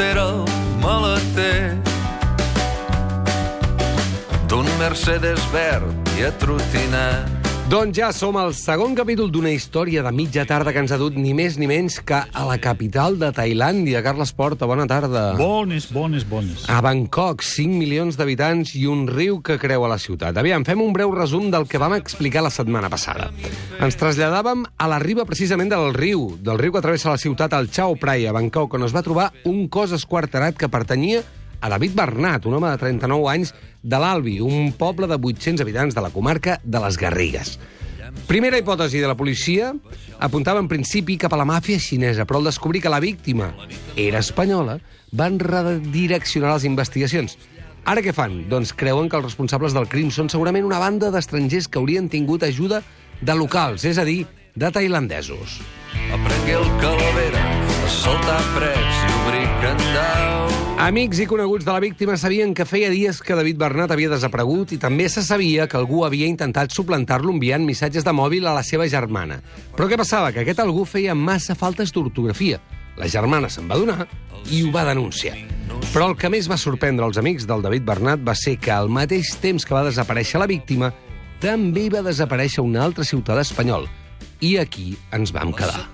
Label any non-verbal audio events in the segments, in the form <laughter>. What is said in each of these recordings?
el maleter d'un Mercedes verd i atrotinat. Doncs ja som al segon capítol d'una història de mitja tarda que ens ha dut ni més ni menys que a la capital de Tailàndia. Carles Porta, bona tarda. Bones, bones, bones. A Bangkok, 5 milions d'habitants i un riu que creua la ciutat. Aviam, fem un breu resum del que vam explicar la setmana passada. Ens traslladàvem a la riba precisament del riu, del riu que travessa la ciutat al Chao Prai, a Bangkok, on es va trobar un cos esquarterat que pertanyia a David Bernat, un home de 39 anys de l'Albi, un poble de 800 habitants de la comarca de les Garrigues. Primera hipòtesi de la policia apuntava en principi cap a la màfia xinesa, però al descobrir que la víctima era espanyola, van redireccionar les investigacions. Ara què fan? Doncs creuen que els responsables del crim són segurament una banda d'estrangers que haurien tingut ajuda de locals, és a dir, de tailandesos. Aprengué el calavera a saltar prets i obrir candau. Amics i coneguts de la víctima sabien que feia dies que David Bernat havia desaparegut i també se sabia que algú havia intentat suplantar-lo enviant missatges de mòbil a la seva germana. Però què passava? Que aquest algú feia massa faltes d'ortografia. La germana se'n va donar i ho va denunciar. Però el que més va sorprendre els amics del David Bernat va ser que al mateix temps que va desaparèixer la víctima, també va desaparèixer un altre ciutadà espanyol. I aquí ens vam quedar.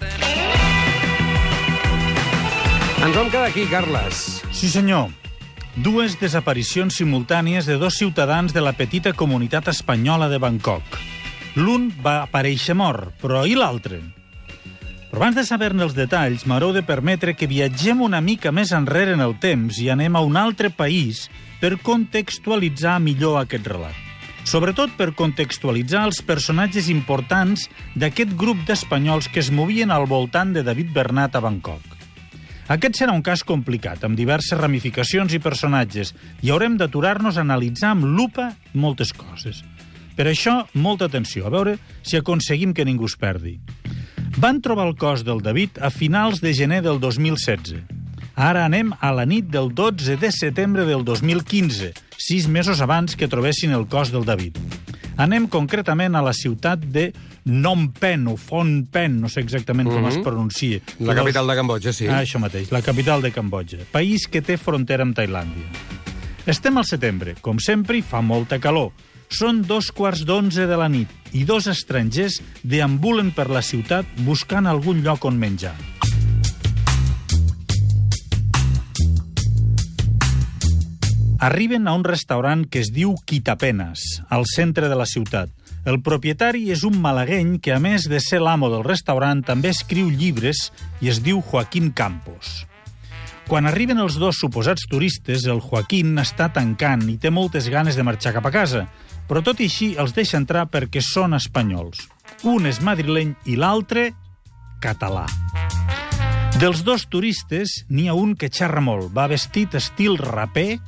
Ens vam quedar aquí, Carles. Sí, senyor. Dues desaparicions simultànies de dos ciutadans de la petita comunitat espanyola de Bangkok. L'un va aparèixer mort, però i l'altre? Però abans de saber-ne els detalls, m'haureu de permetre que viatgem una mica més enrere en el temps i anem a un altre país per contextualitzar millor aquest relat. Sobretot per contextualitzar els personatges importants d'aquest grup d'espanyols que es movien al voltant de David Bernat a Bangkok. Aquest serà un cas complicat, amb diverses ramificacions i personatges, i haurem d'aturar-nos a analitzar amb lupa moltes coses. Per això, molta atenció, a veure si aconseguim que ningú es perdi. Van trobar el cos del David a finals de gener del 2016. Ara anem a la nit del 12 de setembre del 2015, sis mesos abans que trobessin el cos del David. Anem concretament a la ciutat de Phnom Penh, o Phnom Penh, no sé exactament com Mhm. es pronuncia. La capital de Cambodja, sí. Ah, això mateix, la capital de Cambodja, país que té frontera amb Tailàndia. Estem al setembre, com sempre, fa molta calor. Són dos quarts d'onze de la nit i dos estrangers deambulen per la ciutat buscant algun lloc on menjar. Arriben a un restaurant que es diu Quitapenes, al centre de la ciutat. El propietari és un malagueny que, a més de ser l'amo del restaurant, també escriu llibres i es diu Joaquín Campos. Quan arriben els dos suposats turistes, el Joaquín està tancant i té moltes ganes de marxar cap a casa, però tot i així els deixa entrar perquè són espanyols. Un és madrileny i l'altre, català. Dels dos turistes, n'hi ha un que xerra molt, va vestit estil raper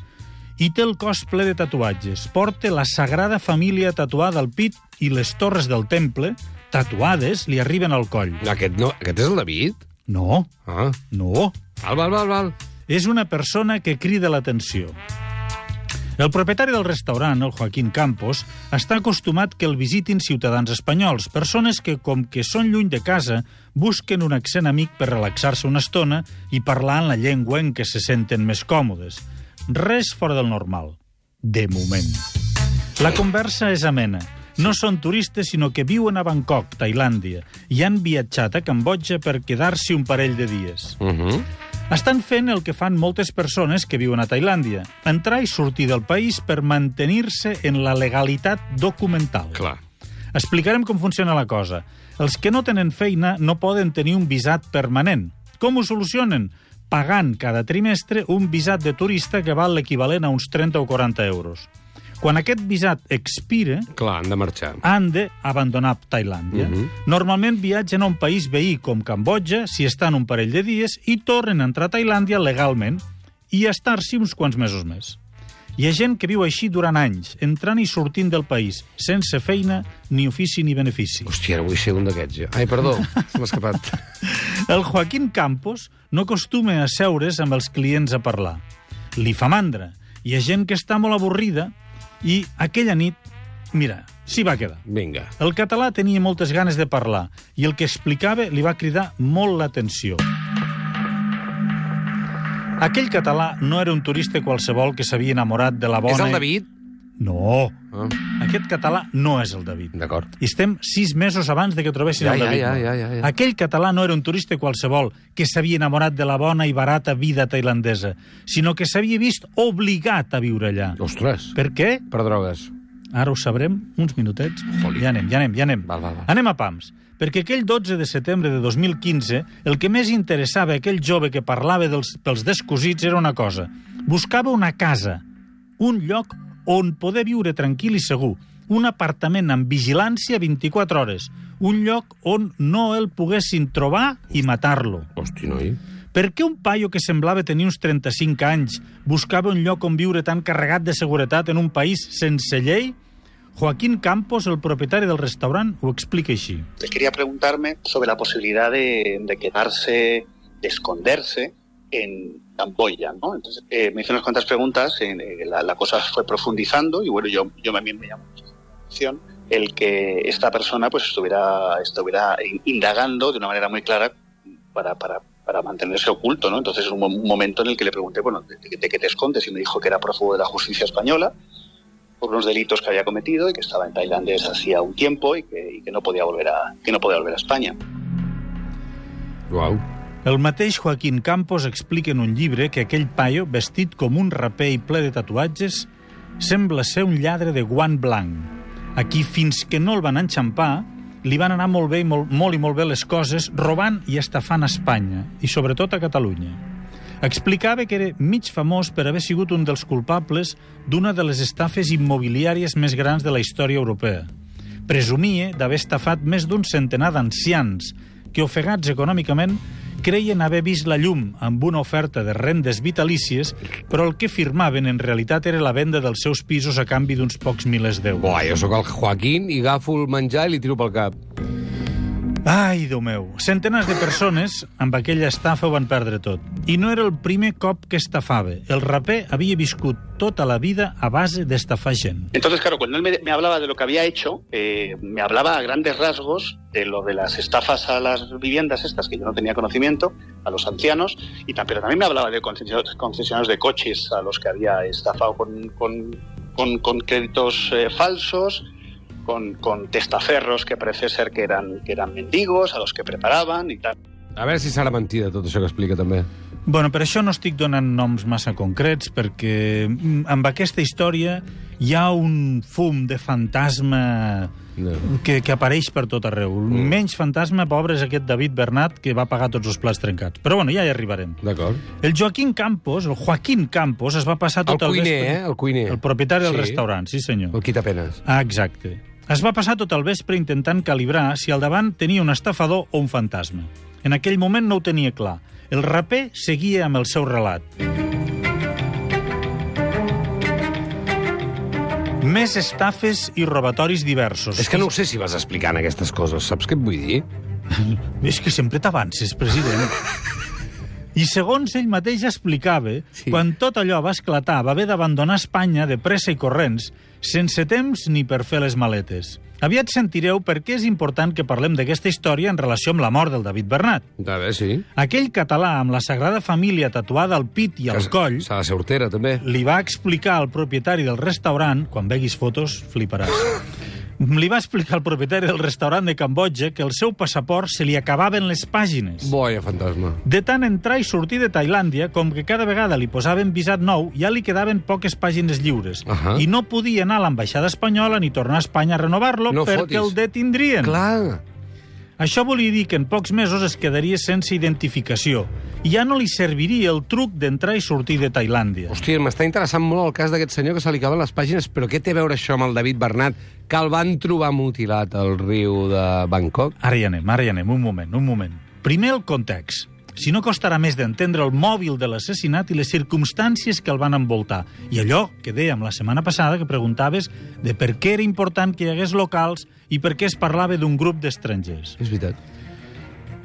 i té el cos ple de tatuatges. Porta la Sagrada Família tatuada al pit i les torres del temple, tatuades, li arriben al coll. Aquest, no, aquest és el David? No, Ah, no, val, val, val, val. és una persona que crida l'atenció. El propietari del restaurant, el Joaquín Campos, està acostumat que el visitin ciutadans espanyols, persones que, com que són lluny de casa, busquen un accent amic per relaxar-se una estona i parlar en la llengua en què se senten més còmodes. Res fora del normal. De moment. La conversa és amena. No són turistes, sinó que viuen a Bangkok, Tailàndia, i han viatjat a Cambodja per quedar-s'hi un parell de dies. Uh -huh. Estan fent el que fan moltes persones que viuen a Tailàndia, entrar i sortir del país per mantenir-se en la legalitat documental. Clar. Explicarem com funciona la cosa. Els que no tenen feina no poden tenir un visat permanent. Com ho solucionen? Pagant cada trimestre un visat de turista que val l'equivalent a uns 30 o 40 euros. Quan aquest visat expira, Clar, han de marxar. han d'abandonar Tailàndia. Mhm. Normalment viatgen a un país veí com Cambodja, si estan un parell de dies, i tornen a entrar a Tailàndia legalment i estar-s'hi uns quants mesos més. Hi ha gent que viu així durant anys, entrant i sortint del país, sense feina, ni ofici ni benefici. Hòstia, ara vull ser un d'aquests, jo. Ai, perdó, <laughs> m'ha escapat. El Joaquín Campos no acostuma a seure's amb els clients a parlar. Li fa mandra. Hi ha gent que està molt avorrida i aquella nit, mira, s'hi va quedar. Vinga. El català tenia moltes ganes de parlar i el que explicava li va cridar molt l'atenció. Aquell català no era un turista qualsevol que s'havia enamorat de la bona... És el David? No, Ah, aquest català no és el David. D'acord. I estem sis mesos abans de que trobessin Ja, el ja, David. ja, no? ja, ja, ja. Aquell català no era un turista qualsevol que s'havia enamorat de la bona i barata vida tailandesa, sinó que s'havia vist obligat a viure allà. Ostres, Per què? per drogues. Ara ho sabrem, uns minutets. Joli. Ja anem, ja anem, ja anem. Val, val, val. Anem a pams. Perquè aquell 12 de setembre de 2015, el que més interessava a aquell jove que parlava dels, pels descosits era una cosa. Buscava una casa, un lloc on poder viure tranquil i segur, un apartament amb vigilància 24 hores, un lloc on no el poguessin trobar i matar-lo. Hosti, noi. Per què un paio que semblava tenir uns 35 anys buscava un lloc on viure tan carregat de seguretat en un país sense llei? Joaquín Campos, el propietari del restaurant, ho explica així. Quería preguntarme sobre la posibilidad de, de quedarse, de esconderse en Camboya, ¿no? Entonces eh, me hizo unas cuantas preguntas, eh, la, la cosa fue profundizando y bueno, yo, yo también me llamó la atención el que esta persona pues estuviera, estuviera indagando de una manera muy clara para, para, para mantenerse oculto, ¿no? Entonces mo- un momento en el que le pregunté, bueno, ¿de, de- qué te escondes? Y me dijo que era prófugo de la justicia española por unos delitos que había cometido y que estaba en Tailandia desde hacía un tiempo y que, y que no podía volver a que no podía volver a España. Uau. El mateix Joaquín Campos explica en un llibre que aquell paio, vestit com un raper i ple de tatuatges, sembla ser un lladre de guant blanc. Aquí, fins que no el van enxampar, li van anar molt bé, i molt, molt i molt bé les coses, robant i estafant a Espanya, i sobretot a Catalunya. Explicava que era mig famós per haver sigut un dels culpables d'una de les estafes immobiliàries més grans de la història europea. Presumia d'haver estafat més d'un centenar d'ancians que, ofegats econòmicament, creien haver vist la llum amb una oferta de rendes vitalícies, però el que firmaven en realitat era la venda dels seus pisos a canvi d'uns pocs milers d'euros. Buah, jo sóc el Joaquín i agafo el menjar i li tiro pel cap. Ai, Déu meu. Centenars de persones amb aquella estafa ho van perdre tot. I no era el primer cop que estafava. El raper havia viscut tota la vida a base d'estafar gent. Entonces, claro, cuando él me, me hablaba de lo que había hecho, eh, me hablaba a grandes rasgos de lo de las estafas a las viviendas estas que yo no tenía conocimiento, a los ancianos, y pero también me hablaba de concesionarios de coches a los que había estafado con, con, con- con créditos eh, falsos, con, con testaferros que parece ser que eran, que eran mendigos, a los que preparaban y tal. A veure si serà mentida tot això que explica, també. Bueno, per això no estic donant noms massa concrets, perquè mm, amb aquesta història hi ha un fum de fantasma No. que, que apareix per tot arreu. Mm. Menys fantasma, pobre, és aquest David Bernat, que va pagar tots els plats trencats. Però bueno, ja hi arribarem. D'acord. El Joaquín Campos, el Joaquín Campos, es va passar El tot el, cuiner, vespre... eh? El cuiner. El propietari del Sí. restaurant, sí senyor. El quitapenes. Ah, exacte. Es va passar tot el vespre intentant calibrar si al davant tenia un estafador o un fantasma. En aquell moment no ho tenia clar. El raper seguia amb el seu relat. Més estafes i robatoris diversos. És que no sé si vas explicant aquestes coses, saps què et vull dir? <laughs> És que sempre t'avances, president. <laughs> I segons ell mateix explicava, Sí. quan tot allò va esclatar, va haver d'abandonar Espanya de pressa i corrents, sense temps ni per fer les maletes. Aviat sentireu per què és important que parlem d'aquesta història en relació amb la mort del David Bernat. A veure, sí. Aquell català amb la Sagrada Família tatuada al pit i al Que coll S'ha de ser hortera, també. li va explicar al propietari del restaurant, quan veguis fotos, fliparàs. <laughs> Li va explicar al propietari del restaurant de Cambodja que el seu passaport se li acabaven les pàgines. Boia, fantasma. De tant entrar i sortir de Tailàndia, com que cada vegada li posaven visat nou, ja li quedaven poques pàgines lliures. Ahà. I no podia anar a l'ambaixada espanyola ni tornar a Espanya a renovar-lo No perquè fotis. el detindrien. Clar. Això volia dir que en pocs mesos es quedaria sense identificació i ja no li serviria el truc d'entrar i sortir de Tailàndia. Hòstia, m'està interessant molt el cas d'aquest senyor que se li caben les pàgines, però què té a veure això amb el David Bernat, que el van trobar mutilat al riu de Bangkok? Ara hi anem, ara hi anem, un moment, un moment. Primer el context. Si no costarà més d'entendre el mòbil de l'assassinat i les circumstàncies que el van envoltar. I allò que dèiem la setmana passada, que preguntaves de per què era important que hi hagués locals i per què es parlava d'un grup d'estrangers. És veritat.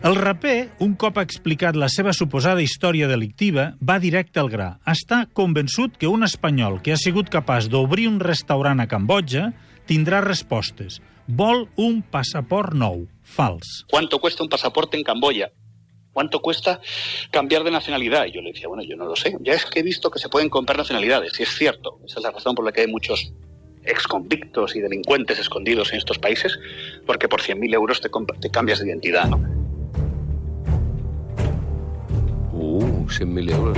El raper, un cop ha explicat la seva suposada història delictiva, va directe al gra. Està convençut que un espanyol que ha sigut capaç d'obrir un restaurant a Cambodja tindrà respostes. Vol un passaport nou, fals. ¿Cuánto cuesta un pasaporte en Camboya? ¿Cuánto cuesta cambiar de nacionalidad? Y yo le decía, bueno, yo no lo sé. Ya es que he visto que se pueden comprar nacionalidades, y es cierto. Esa es la razón por la que hay muchos exconvictos y delincuentes escondidos en estos países, porque por 100.000 euros te, te cambias de identidad, ¿no? Uh, 100.000 euros.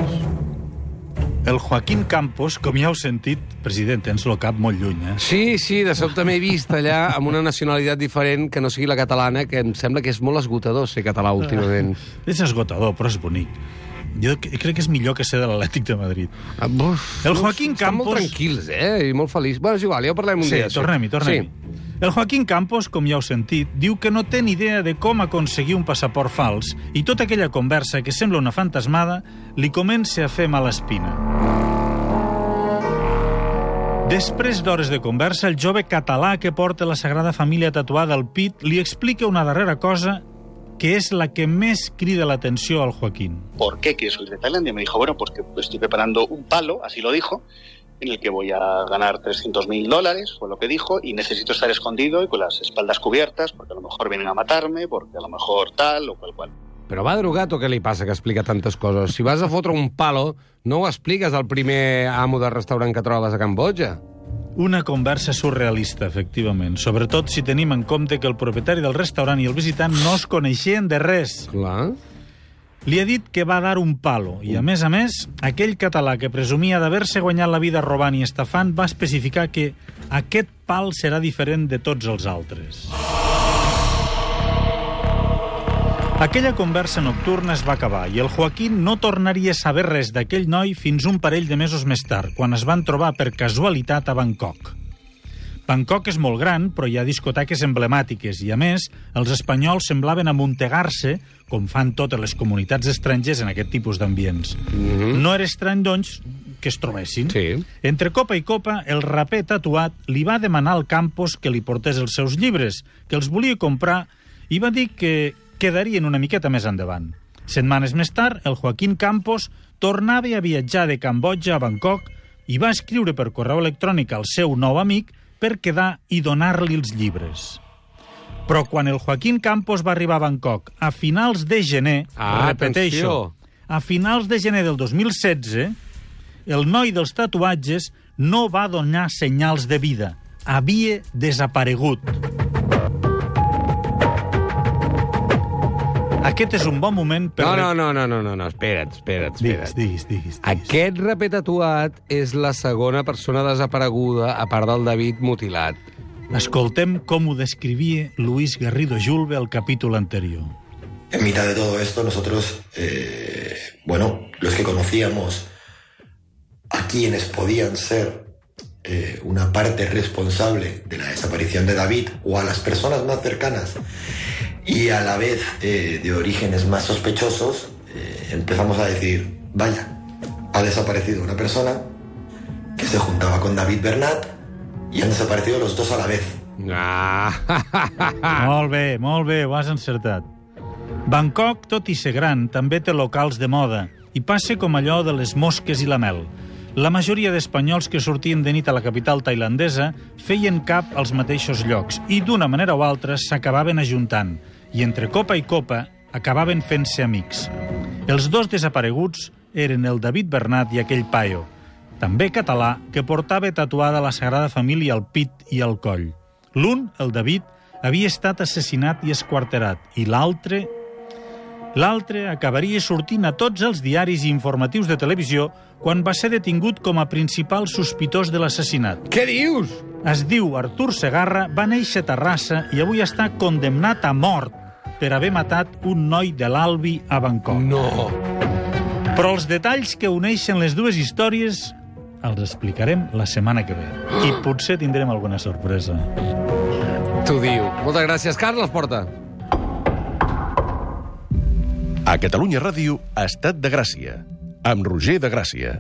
El Joaquín Campos, com ja heu sentit, president, tens el cap molt lluny, eh? Sí, sí, de sobte m'he vist allà amb una nacionalitat diferent que no sigui la catalana, que em sembla que és molt esgotador ser català últimament. És esgotador, però és bonic. Jo crec que és millor que ser de l'Atlètic de Madrid. Ah, Uf, El Joaquín estan molt Campos- tranquils, eh? I molt feliç. Bueno, és igual, ja ho parlem un Sí, dia. això. tornem-hi, tornem-hi. Sí. El Joaquín Campos, com ja heu sentit, diu que no té ni idea de com aconseguir un passaport fals i tota aquella conversa que sembla una fantasmada li comença a fer mala espina. Després d'hores de conversa, el jove català que porta la Sagrada Família tatuada al pit li explica una darrera cosa que és la que més crida l'atenció al Joaquín. ¿Por qué quieres salir de Tailandia? Me dijo, bueno, porque estoy preparando un palo, así lo dijo, en el que voy a ganar 300 mil dólares, fue lo que dijo, y necesito estar escondido y con las espaldas cubiertas, porque a lo mejor vienen a matarme, porque a lo mejor tal o cual cual. Però va drogat o què li passa que explica tantes coses? Si vas a fotre un palo, no ho expliques al primer amo de restaurant que trobes a Cambodja. Una conversa surrealista, efectivament, sobretot si tenim en compte que el propietari del restaurant i el visitant no es coneixien de res. Clar. Li ha dit que va dar un palo i, a més a més, aquell català que presumia d'haver-se guanyat la vida robant i estafant va especificar que aquest pal serà diferent de tots els altres. Aquella conversa nocturna es va acabar i el Joaquín no tornaria a saber res d'aquell noi fins un parell de mesos més tard, quan es van trobar per casualitat a Bangkok. Bangkok és molt gran, però hi ha discoteques emblemàtiques i, a més, els espanyols semblaven amuntegar-se, com fan totes les comunitats estrangers en aquest tipus d'ambients. Mm -hmm. No era estrany, doncs, que es trobessin. Sí. Entre copa i copa, el raper tatuat li va demanar al Campos que li portés els seus llibres, que els volia comprar, i va dir que quedarien una miqueta més endavant. Setmanes més tard, el Joaquín Campos tornava a viatjar de Cambodja a Bangkok i va escriure per correu electrònic al seu nou amic per quedar i donar-li els llibres. Però quan el Joaquín Campos va arribar a Bangkok a finals de gener, Ah, repeteixo, atenció. a finals de gener del 2016, el noi dels tatuatges no va donar senyals de vida. Havia desaparegut. Aquest és un bon moment per... No, no, no, no, no, no, no, espera't, espera't, espera't. Digues, digues, digues. digues. Aquest raper tatuat és la segona persona desapareguda, a part del David mutilat. Escoltem com ho descrivia Luis Garrido Julve al capítol anterior. En mitad de todo esto, nosotros, eh, bueno, los que conocíamos a quienes podían ser eh, una parte responsable de la desaparición de David o a las personas más cercanas y a la vez eh, de orígenes más sospechosos, eh, empezamos a decir, vaya, ha desaparecido una persona que se juntaba con David Bernat y han desaparecido los dos a la vez. Ah, Molt bé, molt bé, ho has encertat. Bangkok, tot i ser gran, també té locals de moda i passa com allò de les mosques i la mel. La majoria d'espanyols que sortien de nit a la capital tailandesa feien cap als mateixos llocs i d'una manera o altra s'acabaven ajuntant i entre copa i copa acabaven fent-se amics. Els dos desapareguts eren el David Bernat i aquell paio, també català, que portava tatuada la Sagrada Família al pit i al coll. L'un, el David, havia estat assassinat i esquarterat, i l'altre... L'altre acabaria sortint a tots els diaris i informatius de televisió quan va ser detingut com a principal sospitós de l'assassinat. què dius? Es diu Artur Segarra, va néixer a Terrassa i avui està condemnat a mort per haver matat un noi de l'Albi a Bangkok. No. Però els detalls que uneixen les dues històries els explicarem la setmana que ve. I potser tindrem alguna sorpresa. T'ho diu. Moltes gràcies, Carles Porta. A Catalunya Ràdio, Estat de Gràcia, amb Roger de Gràcia.